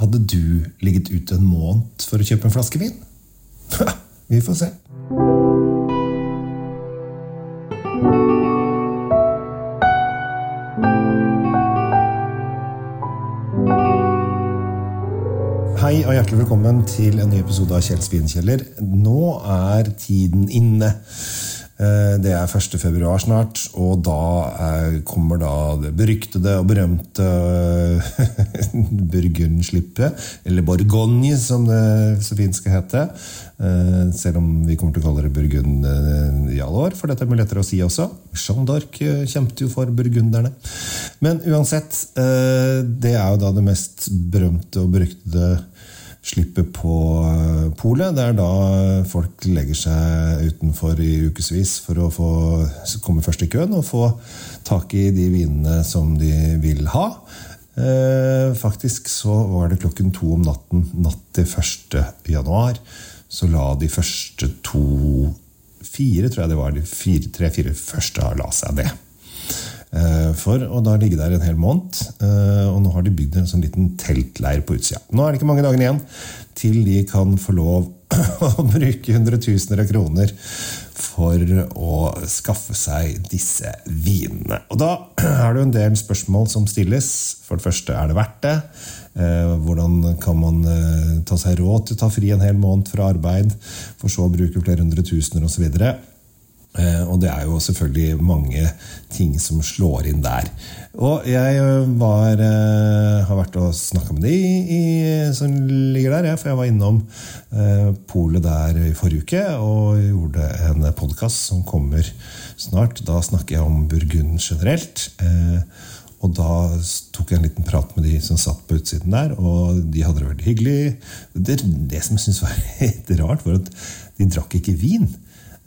Hadde du ligget ute en måned for å kjøpe en flaske vin? Vi får se. Hei og hjertelig velkommen til en ny episode av Kjells vinkjeller. Nå er tiden inne. Eh, Det er 1. februar snart, og da er- kommer da det beryktede og berømte Burgundslippet, eller Borgogne, som det så fint skal hete. Eh, Selv om vi kommer til å kalle det Burgund eh, i alle år, for dette er mye lettere å si også. Jeanne d'Arc eh, kjempet jo for burgunderne. Men uansett, eh, det er jo da det mest berømte og beryktede slippet på eh, polet. Det er da folk legger seg utenfor i ukevis for å få komme først i køen og få tak i de vinene som de vil ha. Eh, Faktisk så var det klokken to om natten natt til 1. januar. Så la de første to Fire, tror jeg det var. De fire, tre-fire første la seg det. Eh, For å da ligge der en hel måned. eh, Og nå har de bygd en sånn liten teltleir på utsida. Nå er det ikke mange dagene igjen til de kan få lov å bruke hundretusener av kroner for å skaffe seg disse vinene. Og da er det jo en del spørsmål som stilles. For det første, er det verdt det? Eh, Hvordan kan man ta seg råd til å ta fri en hel måned fra arbeid, for så å bruke flere hundre tusener osv.? Eh, Og det er jo selvfølgelig mange ting som slår inn der. Og jeg eh, var, eh, har vært og snakka med de i, som ligger der, for jeg var innom polet der i forrige uke og gjorde en podkast som kommer snart. Da snakker jeg om Burgund generelt. Og da tok jeg en liten prat med de som satt på utsiden der, og de hadde det veldig hyggelig. Det, det som jeg syntes var litt rart, var at de drakk ikke vin.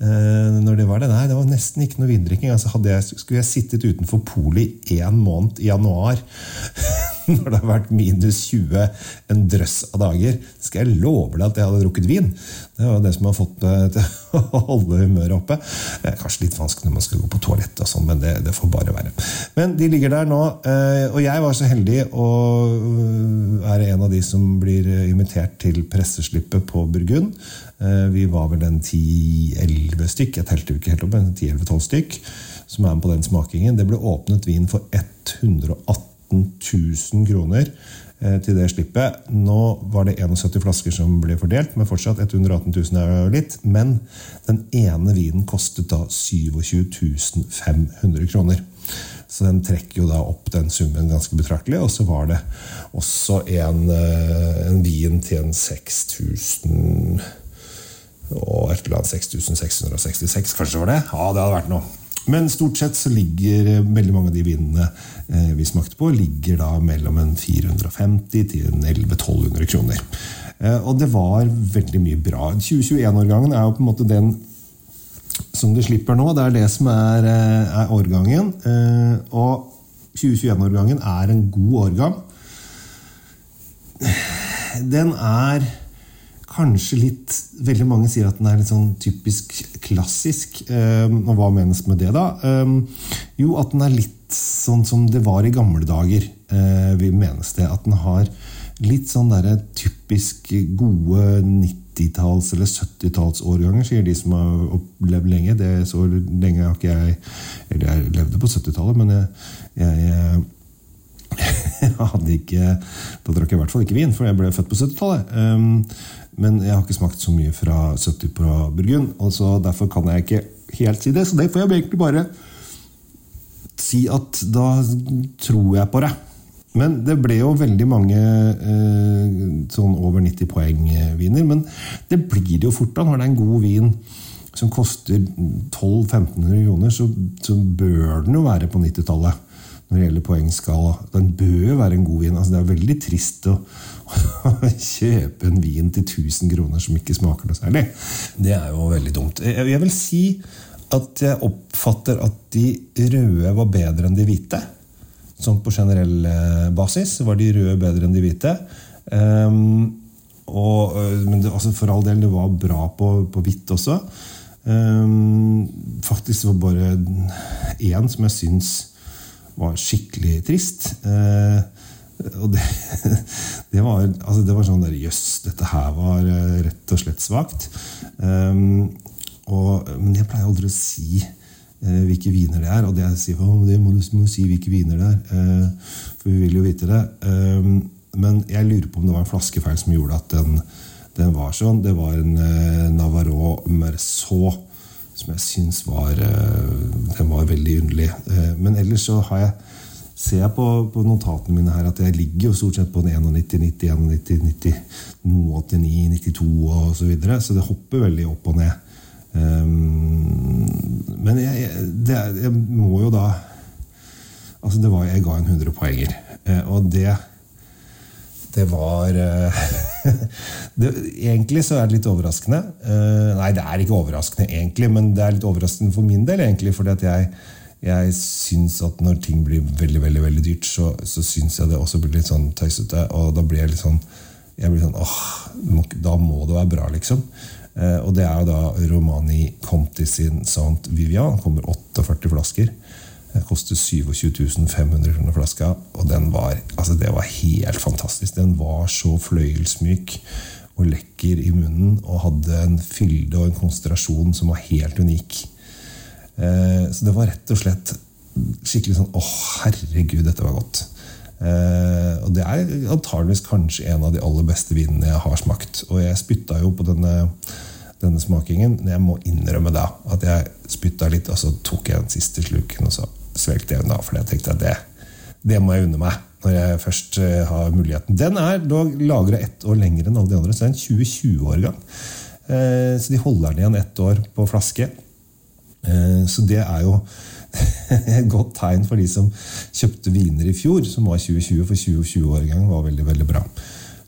Eh, når det var det. Nei, det var nesten ikke noe vindrikking. Altså, jeg, skulle jeg sittet utenfor polet i én måned i januar, når det har vært minus 20 en drøss av dager, skal jeg love deg at jeg hadde drukket vin. Det var det som har fått meg til å holde humøret oppe. Kanskje litt vanskelig når man skal gå på toalettet, og sånn, men det, det får bare være. Men de ligger der nå, eh, og jeg var så heldig å være en av de som blir invitert til presseslippet på Burgund. Eh, Vi var vel en 10-11 stykk, jeg telte jo ikke helt opp, men 10-11-12 stykk, som er med på den smakingen. Det ble åpnet vin for 118 000 kroner eh, til det slippet. Nå var det 71 flasker som ble fordelt, men fortsatt 118 000 er jo litt. Men den ene vinen kostet da 27 500 kroner. Så den trekker jo da opp den summen ganske betraktelig. Og så var det også en, eh, en vin til en 6000 og et eller annet 6666, kanskje det var det? Ja, det hadde vært noe. Men stort sett så ligger eh, veldig mange av de vinene eh, vi smakte på, ligger da mellom en 450 til en 1100-1200 kroner. Eh, og det var veldig mye bra. 2021-årgangen er jo på en måte den som det slipper nå. Det er det som er, er årgangen. Og 2021-årgangen er en god årgang. Den er kanskje litt Veldig mange sier at den er litt sånn typisk klassisk. Eh, Og hva menes med det, da? Eh, Jo, at den er litt sånn som det var i gamle dager. eh, Vi menes det. At den har litt sånn derre typisk gode 90-talls- eller 70-tallsårganger, sier de som har opplevd lenge. Det er Så lenge har ikke jeg Eller jeg levde på 70-tallet, men jeg, jeg jeg hadde ikke, Da drakk jeg i hvert fall ikke vin, for jeg ble født på 70-tallet. Um, men jeg har ikke smakt så mye fra 70 på Burgund, og så derfor kan jeg ikke helt si det. Så det får jeg egentlig bare si at da tror jeg på det. Men det ble jo veldig mange eh, sånn over 90 poeng-viner. Men det blir det jo fort da når det er en god vin som koster 1200-1500 kroner, så, så bør den jo være på 90-tallet når det gjelder poengskala. Den bør være en god vin. Altså, det er veldig trist å, å kjøpe en vin til 1000 kroner som ikke smaker noe særlig. Det er jo veldig dumt. Jeg, vil si at jeg oppfatter at de røde var bedre enn de hvite. Sånn på generell eh, basis var de røde bedre enn de hvite. Um, og, øh, men det, altså for all del, det var bra på, på hvitt også. Um, faktisk var det bare én som jeg syns var skikkelig trist. Eh, og det, det, var, altså det var sånn der Jøss, dette her var eh, rett og slett svakt. Um, men jeg pleier aldri å si uh, hvilke viner det er. Og det jeg sier, oh, det må du må si hvilke viner det er. Uh, for vi vil jo vite det. Um, men jeg lurer på om det var en flaskefeil som gjorde at den, den var sånn. Det var en uh, Navarro Merceau som jeg syns var, den var veldig underlig. men ellers så har jeg ser jeg på, på, notatene mine her at jeg ligger jo stort sett på en 91, 90, 91, 90, noe 89, 92 og så videre. Så det hopper veldig opp og ned. Um, men jeg, det, jeg, må jo da Altså, det var Jeg ga en 100 poenger. Og det det var uh, det, Egentlig så er det litt overraskende. Uh, nei, det er ikke overraskende, egentlig, men det er litt overraskende for min del. egentlig, fordi at jeg jeg syns at når ting blir veldig veldig, veldig dyrt, så, så syns jeg det også blir litt sånn tøysete. Og da blir jeg litt sånn jeg blir sånn, åh, Da må det være bra, liksom. Eh, og det er jo da Romani Conti sin Sant Vivian. kommer 48 flasker. Det koster 27 500 kroner flaska. Og den var, altså det var helt fantastisk. Den var så fløyelsmyk og lekker i munnen og hadde en fylde og en konsentrasjon som var helt unik. Eh, så det var rett og slett skikkelig sånn Å, herregud, dette var godt. Eh, og det er antageligvis kanskje en av de aller beste vinene jeg har smakt. Og jeg spytta jo på denne, denne smakingen. Jeg må innrømme da at jeg spytta litt, og så tok jeg den siste sluken, og så svelgte jeg da. For jeg tenkte at det, det må jeg unne meg når jeg først eh, har muligheten. Den er dog lagra ett år lenger enn alle de andre, så det er en 2020-årgang. Så de holder den igjen ett år på flaske. Eh, så det er jo et godt tegn for de som kjøpte viner i fjor, som var 2020, for 2020-årgangen var veldig veldig bra.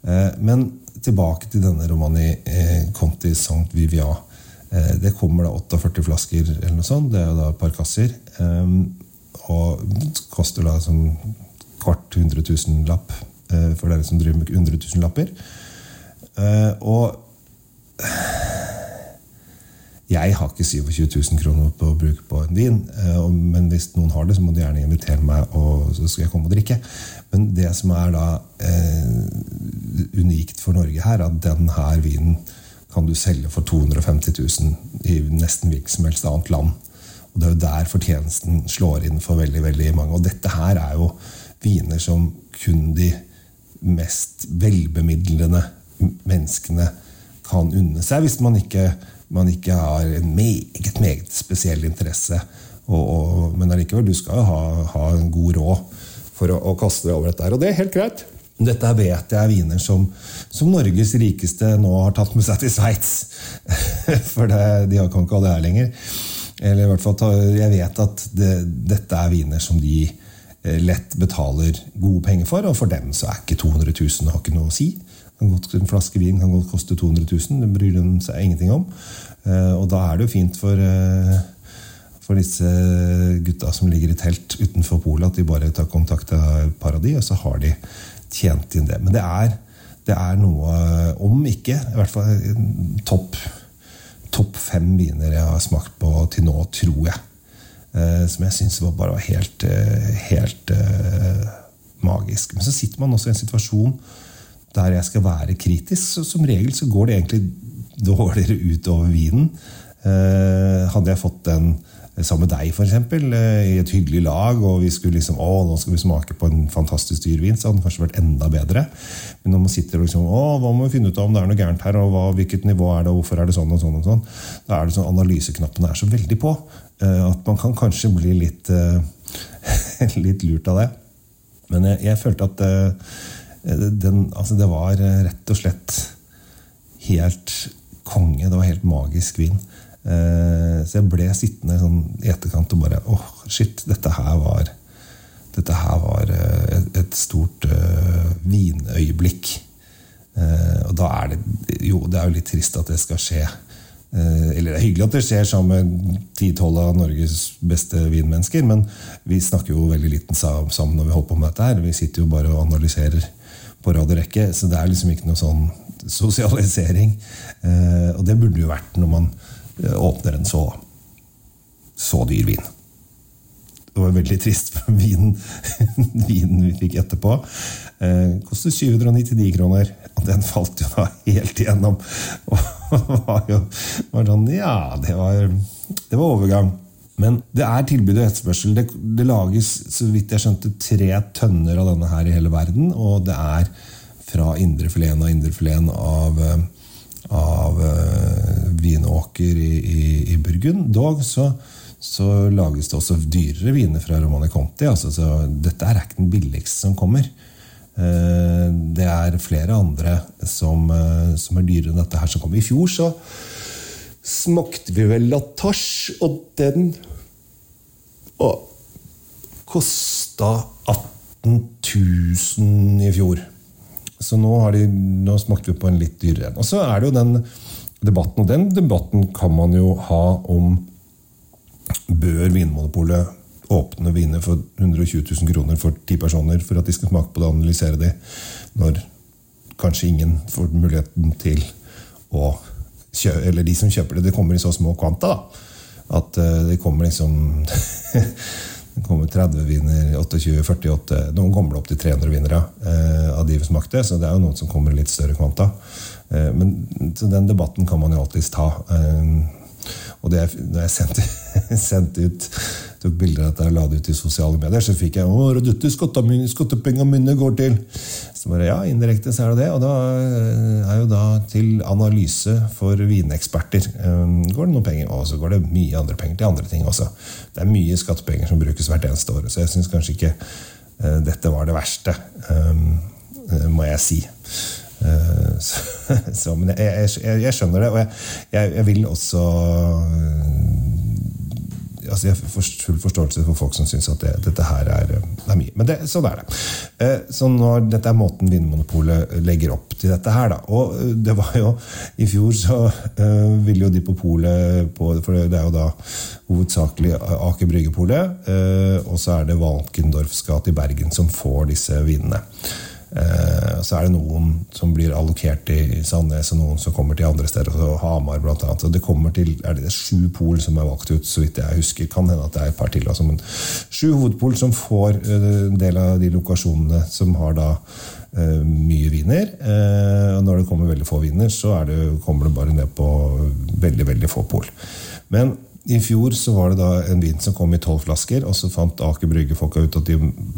Eh, men tilbake til denne Romani eh, Conti Saint Vivia. Det kommer da 48 flasker, eller noe sånt. Det er jo da et par kasser. Og koster da som kvart 100 000 lapp for dere som driver med 100 000 lapper. Og jeg har ikke 27 000 kroner på å bruke på en vin, eh, men hvis noen har det, så må de gjerne invitere meg, og så skal jeg komme og drikke. Men det som er da eh, unikt for Norge her, at denne vinen kan du selge for 250 000 i nesten hvilket som helst annet land. Og Det er jo der fortjenesten slår inn for veldig veldig mange. Og dette her er jo viner som kun de mest velbemidlende menneskene kan unne seg, hvis man ikke man ikke har en meget, meget spesiell interesse. Og, og, men allikevel, du skal jo ha, ha, en god råd for å, å kaste deg over dette. her, Og det er helt greit. Dette vet jeg er viner som, som, Norges rikeste nå har tatt med seg til Sveits. For det, de kan ikke ha det her lenger. Eller i hvert fall, Jeg vet at det, dette er viner som de eh, lett betaler gode penger for, og for dem så er ikke 200 000 har ikke noe å si. En flaske vin kan godt koste 200 000. Det bryr de seg ingenting om. Eh, og da er det jo fint for, eh, for disse gutta som ligger i telt utenfor polet, at de bare tar kontakt med Paradis, og så har de tjent inn det. Men det er, det er noe, om ikke, i hvert fall topp top fem viner jeg har smakt på til nå, tror jeg. Eh, som jeg syns bare var helt, helt magisk. Men så sitter man også i en situasjon der jeg skal være kritisk, så som regel så går det egentlig dårligere utover vinen. Eh, hadde jeg fått den sammen med deg, f.eks., eh, i et hyggelig lag, og vi skulle liksom, å, nå skal vi smake på en fantastisk dyr vin, så hadde den kanskje vært enda bedre. Men når man sitter og liksom, å, hva må vi finne ut av om det er noe gærent her, og hva, hvilket nivå er det, og hvorfor er det sånn og sånn, og sånn, da er det sånn analyseknappene er så veldig på eh, at man kan kanskje bli litt, litt lurt av det. Men jeg, jeg følte at den, altså det var rett og slett helt konge. Det var helt magisk vin. Eh, så jeg ble sittende sånn i etterkant og bare åh, oh, shit, dette her var dette her var et, et, stort uh, vinøyeblikk. Uh, og da er det jo det er jo litt trist at det skal skje. Uh, eller det er hyggelig at det skjer sammen med 10-12 av Norges beste vinmennesker, men vi snakker jo veldig liten sammen når vi holder på med dette her. Vi sitter jo bare og analyserer på rad og rekke. Så det er liksom ikke noe sånn sosialisering. Eh, og det burde jo vært når man eh, åpner en så, så dyr vin. Det var veldig trist, for vinen, vinen vi fikk etterpå, eh, kostet 799 kroner. Og den falt jo da helt igjennom. Og var jo var sånn Ja, det var, det var overgang. Men det er tilbud og etterspørsel. Det, det, lages så vidt jeg skjønte, tre tønner av denne her i hele verden. Og det er fra indrefileten og indrefileten av, av uh, vinåker i, i, i Burgund. Dog så så lages det også dyrere viner fra Romani Conti. Altså, så dette er ikke den billigste som kommer. Eh, det er flere andre som, eh, som er dyrere enn dette her som kom. I fjor så smakte vi vel Latache, og den og kosta 18 000 i fjor. Så nå, de, nå smakte vi på en litt dyrere en. Og så er det jo den debatten, og den debatten kan man jo ha om bør Vinmonopolet åpne viner for 120 000 kroner for ti personer for at de skal smake på det og analysere det, når kanskje ingen får muligheten til å kjøpe Eller de som kjøper det, det kommer i så små kvanta da, at eh, det kommer liksom Det kommer 30 viner, 28, 48 Noen kommer det opp til 300 vinnere eh, av de vi smakte, så det er jo noen som kommer i litt større kvanta. Eh, men den debatten kan man jo alltids ta. Eh, og det, når jeg sendte, sendte, ut tok bilder av dette og la det ut i sosiale medier, så fikk jeg 'Å, Redutte, skattepengene mine går til?' Så bare ja, indirekte så er det det. Og da eh, er jo da til analyse for vineksperter um, går det noen penger. Og så går det mye andre penger til andre ting også. Det er mye skattepenger som brukes hvert eneste år. Så jeg syns kanskje ikke uh, dette var det verste, um, må jeg si. Eh, så, men jeg, jeg, jeg, skjønner det, og jeg, jeg vil også eh, altså Jeg får full forståelse for folk som syns at det, dette her er, er mye. Men det, sånn er det. Eh, så når, Dette er måten Vinmonopolet legger opp til dette her. Da. Og det var jo I fjor så uh, ville jo de på polet For det er jo da hovedsakelig Aker Brygge-polet. Uh, og så er det Valkendorfs gate i Bergen som får disse vinene. Eh, så er det noen som blir allokert i Sandnes, og noen som kommer til andre steder. og Hamar blant annet. Så det kommer til, er det, sju pol som er valgt ut, så vidt jeg husker. Kan hende at det er et par til. Altså, men sju hovedpol som får eh, en del av de lokasjonene som har da uh, mye viner. Og når det kommer veldig få viner, så det, kommer det bare ned på veldig, veldig få pol. Men i fjor så var det da en vin som kom i tolv flasker, og så fant Aker Brygge-folka ut at de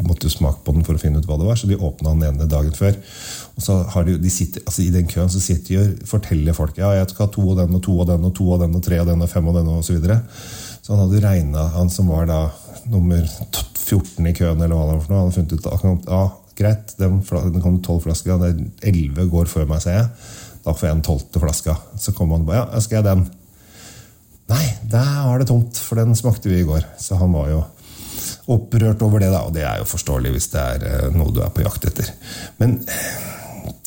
måtte smake på den for å finne ut hva det var, så de åpna den ene dagen før. Og så har de, de sitter, altså I den køen så sitter de og forteller folk ja, jeg skal ha to av den og to av den og to av den og tre av den og fem av den og. Så, videre. så han hadde regna, han som var da nummer 14 i køen, eller hva det var for noe, han hadde funnet ut at ja, greit, den, den kom tolv flasker, er elleve går før meg, ser jeg. Da får jeg en tolvte flaska. Så kommer han og bare ja, skal jeg den? Nei, der var det tomt, for den smakte vi i går. Så han var jo opprørt over det, da, og det er jo forståelig hvis det er eh, noe du er på jakt etter. Men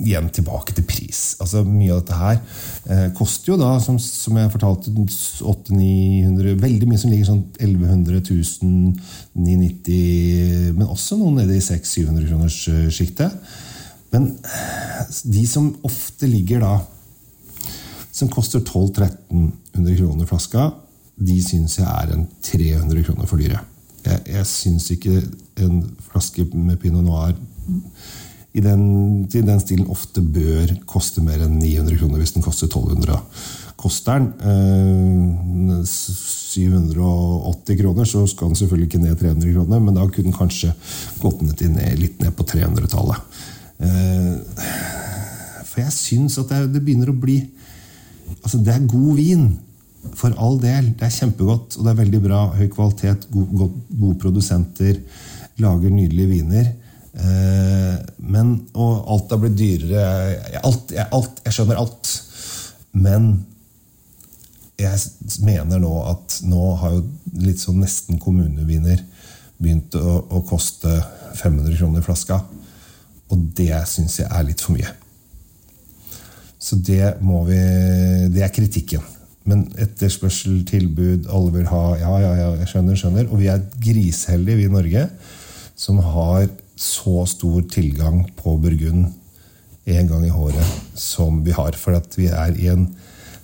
igjen tilbake til pris. Altså Mye av dette her eh, koster jo da, som, som jeg fortalte, 800-900 Veldig mye som ligger sånn 1100 000, 990 Men også noen nede i 600-700 kroners uh, sjiktet. Men de som ofte ligger da som koster 1200-1300 kroner flaska, de syns jeg er en 300 kroner for dyre. Jeg, jeg syns ikke en flaske med pinot noir i den, i den, stilen ofte bør koste mer enn 900 kroner hvis den koster 1200. Koster den eh, 780 kroner, så skal den selvfølgelig ikke ned 300 kroner, men da kunne den kanskje gått ned, litt ned på 300-tallet. Eh, for jeg syns at det, det begynner å bli Altså, det er god vin. For all del. Det er kjempegodt, og det er veldig bra. Høy kvalitet, gode, gode produsenter. Lager nydelige viner. Eh, men, og alt har blitt dyrere. Alt, jeg, alt, jeg skjønner alt. Men jeg mener nå at nå har jo litt sånn nesten kommuneviner begynt å, å koste 500 kroner flaska. Og det syns jeg er litt for mye. Så det må vi Det er kritikken. Men etterspørsel, tilbud, alle vil ha Ja, ja, ja, jeg skjønner, skjønner. Og vi er griseheldige, vi i Norge, som har så stor tilgang på Burgund en gang i håret som vi har. For at vi er i en,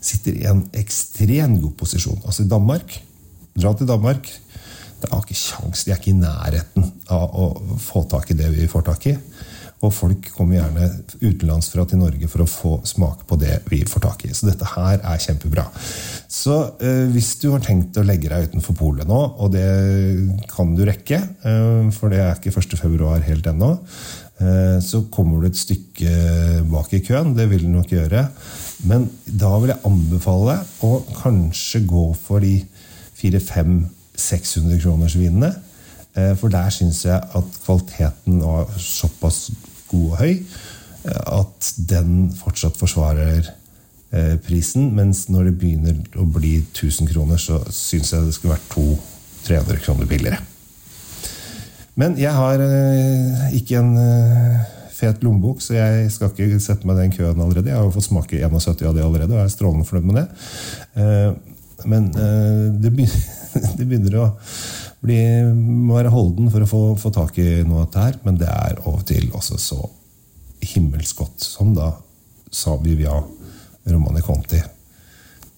sitter i en ekstremt god posisjon. Altså i Danmark Dra til Danmark. Det har ikke sjans, De er ikke i nærheten av å få tak i det vi får tak i. Og folk kommer gjerne utenlandsfra til Norge for å få smake på det vi får tak i. Så dette her er kjempebra. Så eh, hvis du har tenkt å legge deg utenfor polet nå, og det kan du rekke, eh, for det er ikke 1.2 helt ennå, eh, så kommer du et stykke bak i køen. Det vil du nok gjøre. Men da vil jeg anbefale å kanskje gå for de 400-500-600 kroners vinene. Eh, for der syns jeg at kvaliteten var såpass god og høy eh, at den fortsatt forsvarer eh, prisen. Mens når det begynner å bli 1000 kroner, så syns jeg det skulle vært 200-300 kroner billigere. Men jeg har ikke en fet lommebok, så jeg skal ikke sette meg den køen allerede. Jeg har jo fått smake 71 av det allerede og er strålende fornøyd med det. Men det begynner å bli, må være holden for å få, få tak i noe av dette her, men det er av og til også så himmelsk godt som da sa Vivia Romani Conti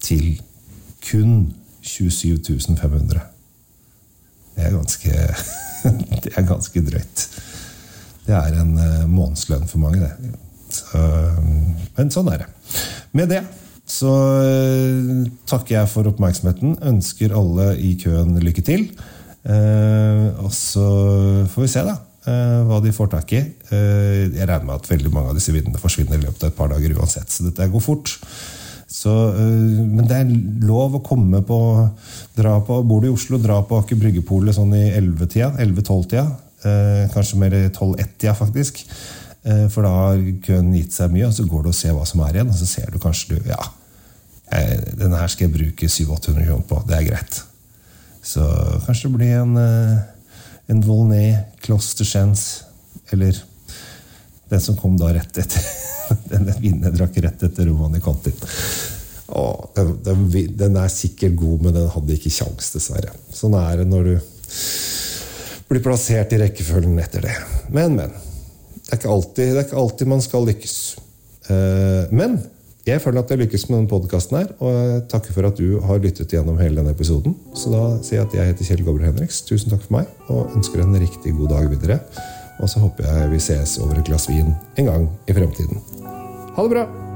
til kun 27 500. Det er ganske Det er ganske drøyt. Det er en uh, månedslønn for mange, det. Så, men sånn er det. Med det så uh, takker jeg for oppmerksomheten. Ønsker alle i køen lykke til. Uh, og så får vi se da uh, hva de får tak i. Uh, jeg regner med at veldig mange av disse vinnene forsvinner i løpet av et par dager uansett. Så dette går fort. Så, men det er lov å komme på, dra på Bor du i Oslo, dra på Aker Bryggepolet sånn i 11-tida. 11-12-tida. kanskje mer 12-1-tida, faktisk. for da har køen gitt seg mye, og så går du og ser hva som er igjen. Og så ser du kanskje du, ja, denne her skal jeg bruke 700-800 kroner på. Det er greit. Så kanskje det blir en, eh, en Volnay Kloster Chance. Eller den som kom da rett etter. Den vinneren drakk rett etter Romani Conti. Den, den, den, er sikkert god, men den hadde ikke kjangs, dessverre. Sånn er det når du blir plassert i rekkefølgen etter det. Men, men. Det er ikke alltid, er ikke alltid man skal lykkes. Eh, men jeg føler at jeg lykkes med denne podkasten her, og jeg takker for at du har lyttet gjennom hele denne episoden. Så da sier jeg at jeg heter Kjell Gobler Henriks. Tusen takk for meg, og ønsker en riktig god dag videre. Og så håper jeg vi ses over et glass vin en gang i fremtiden. Ha det bra!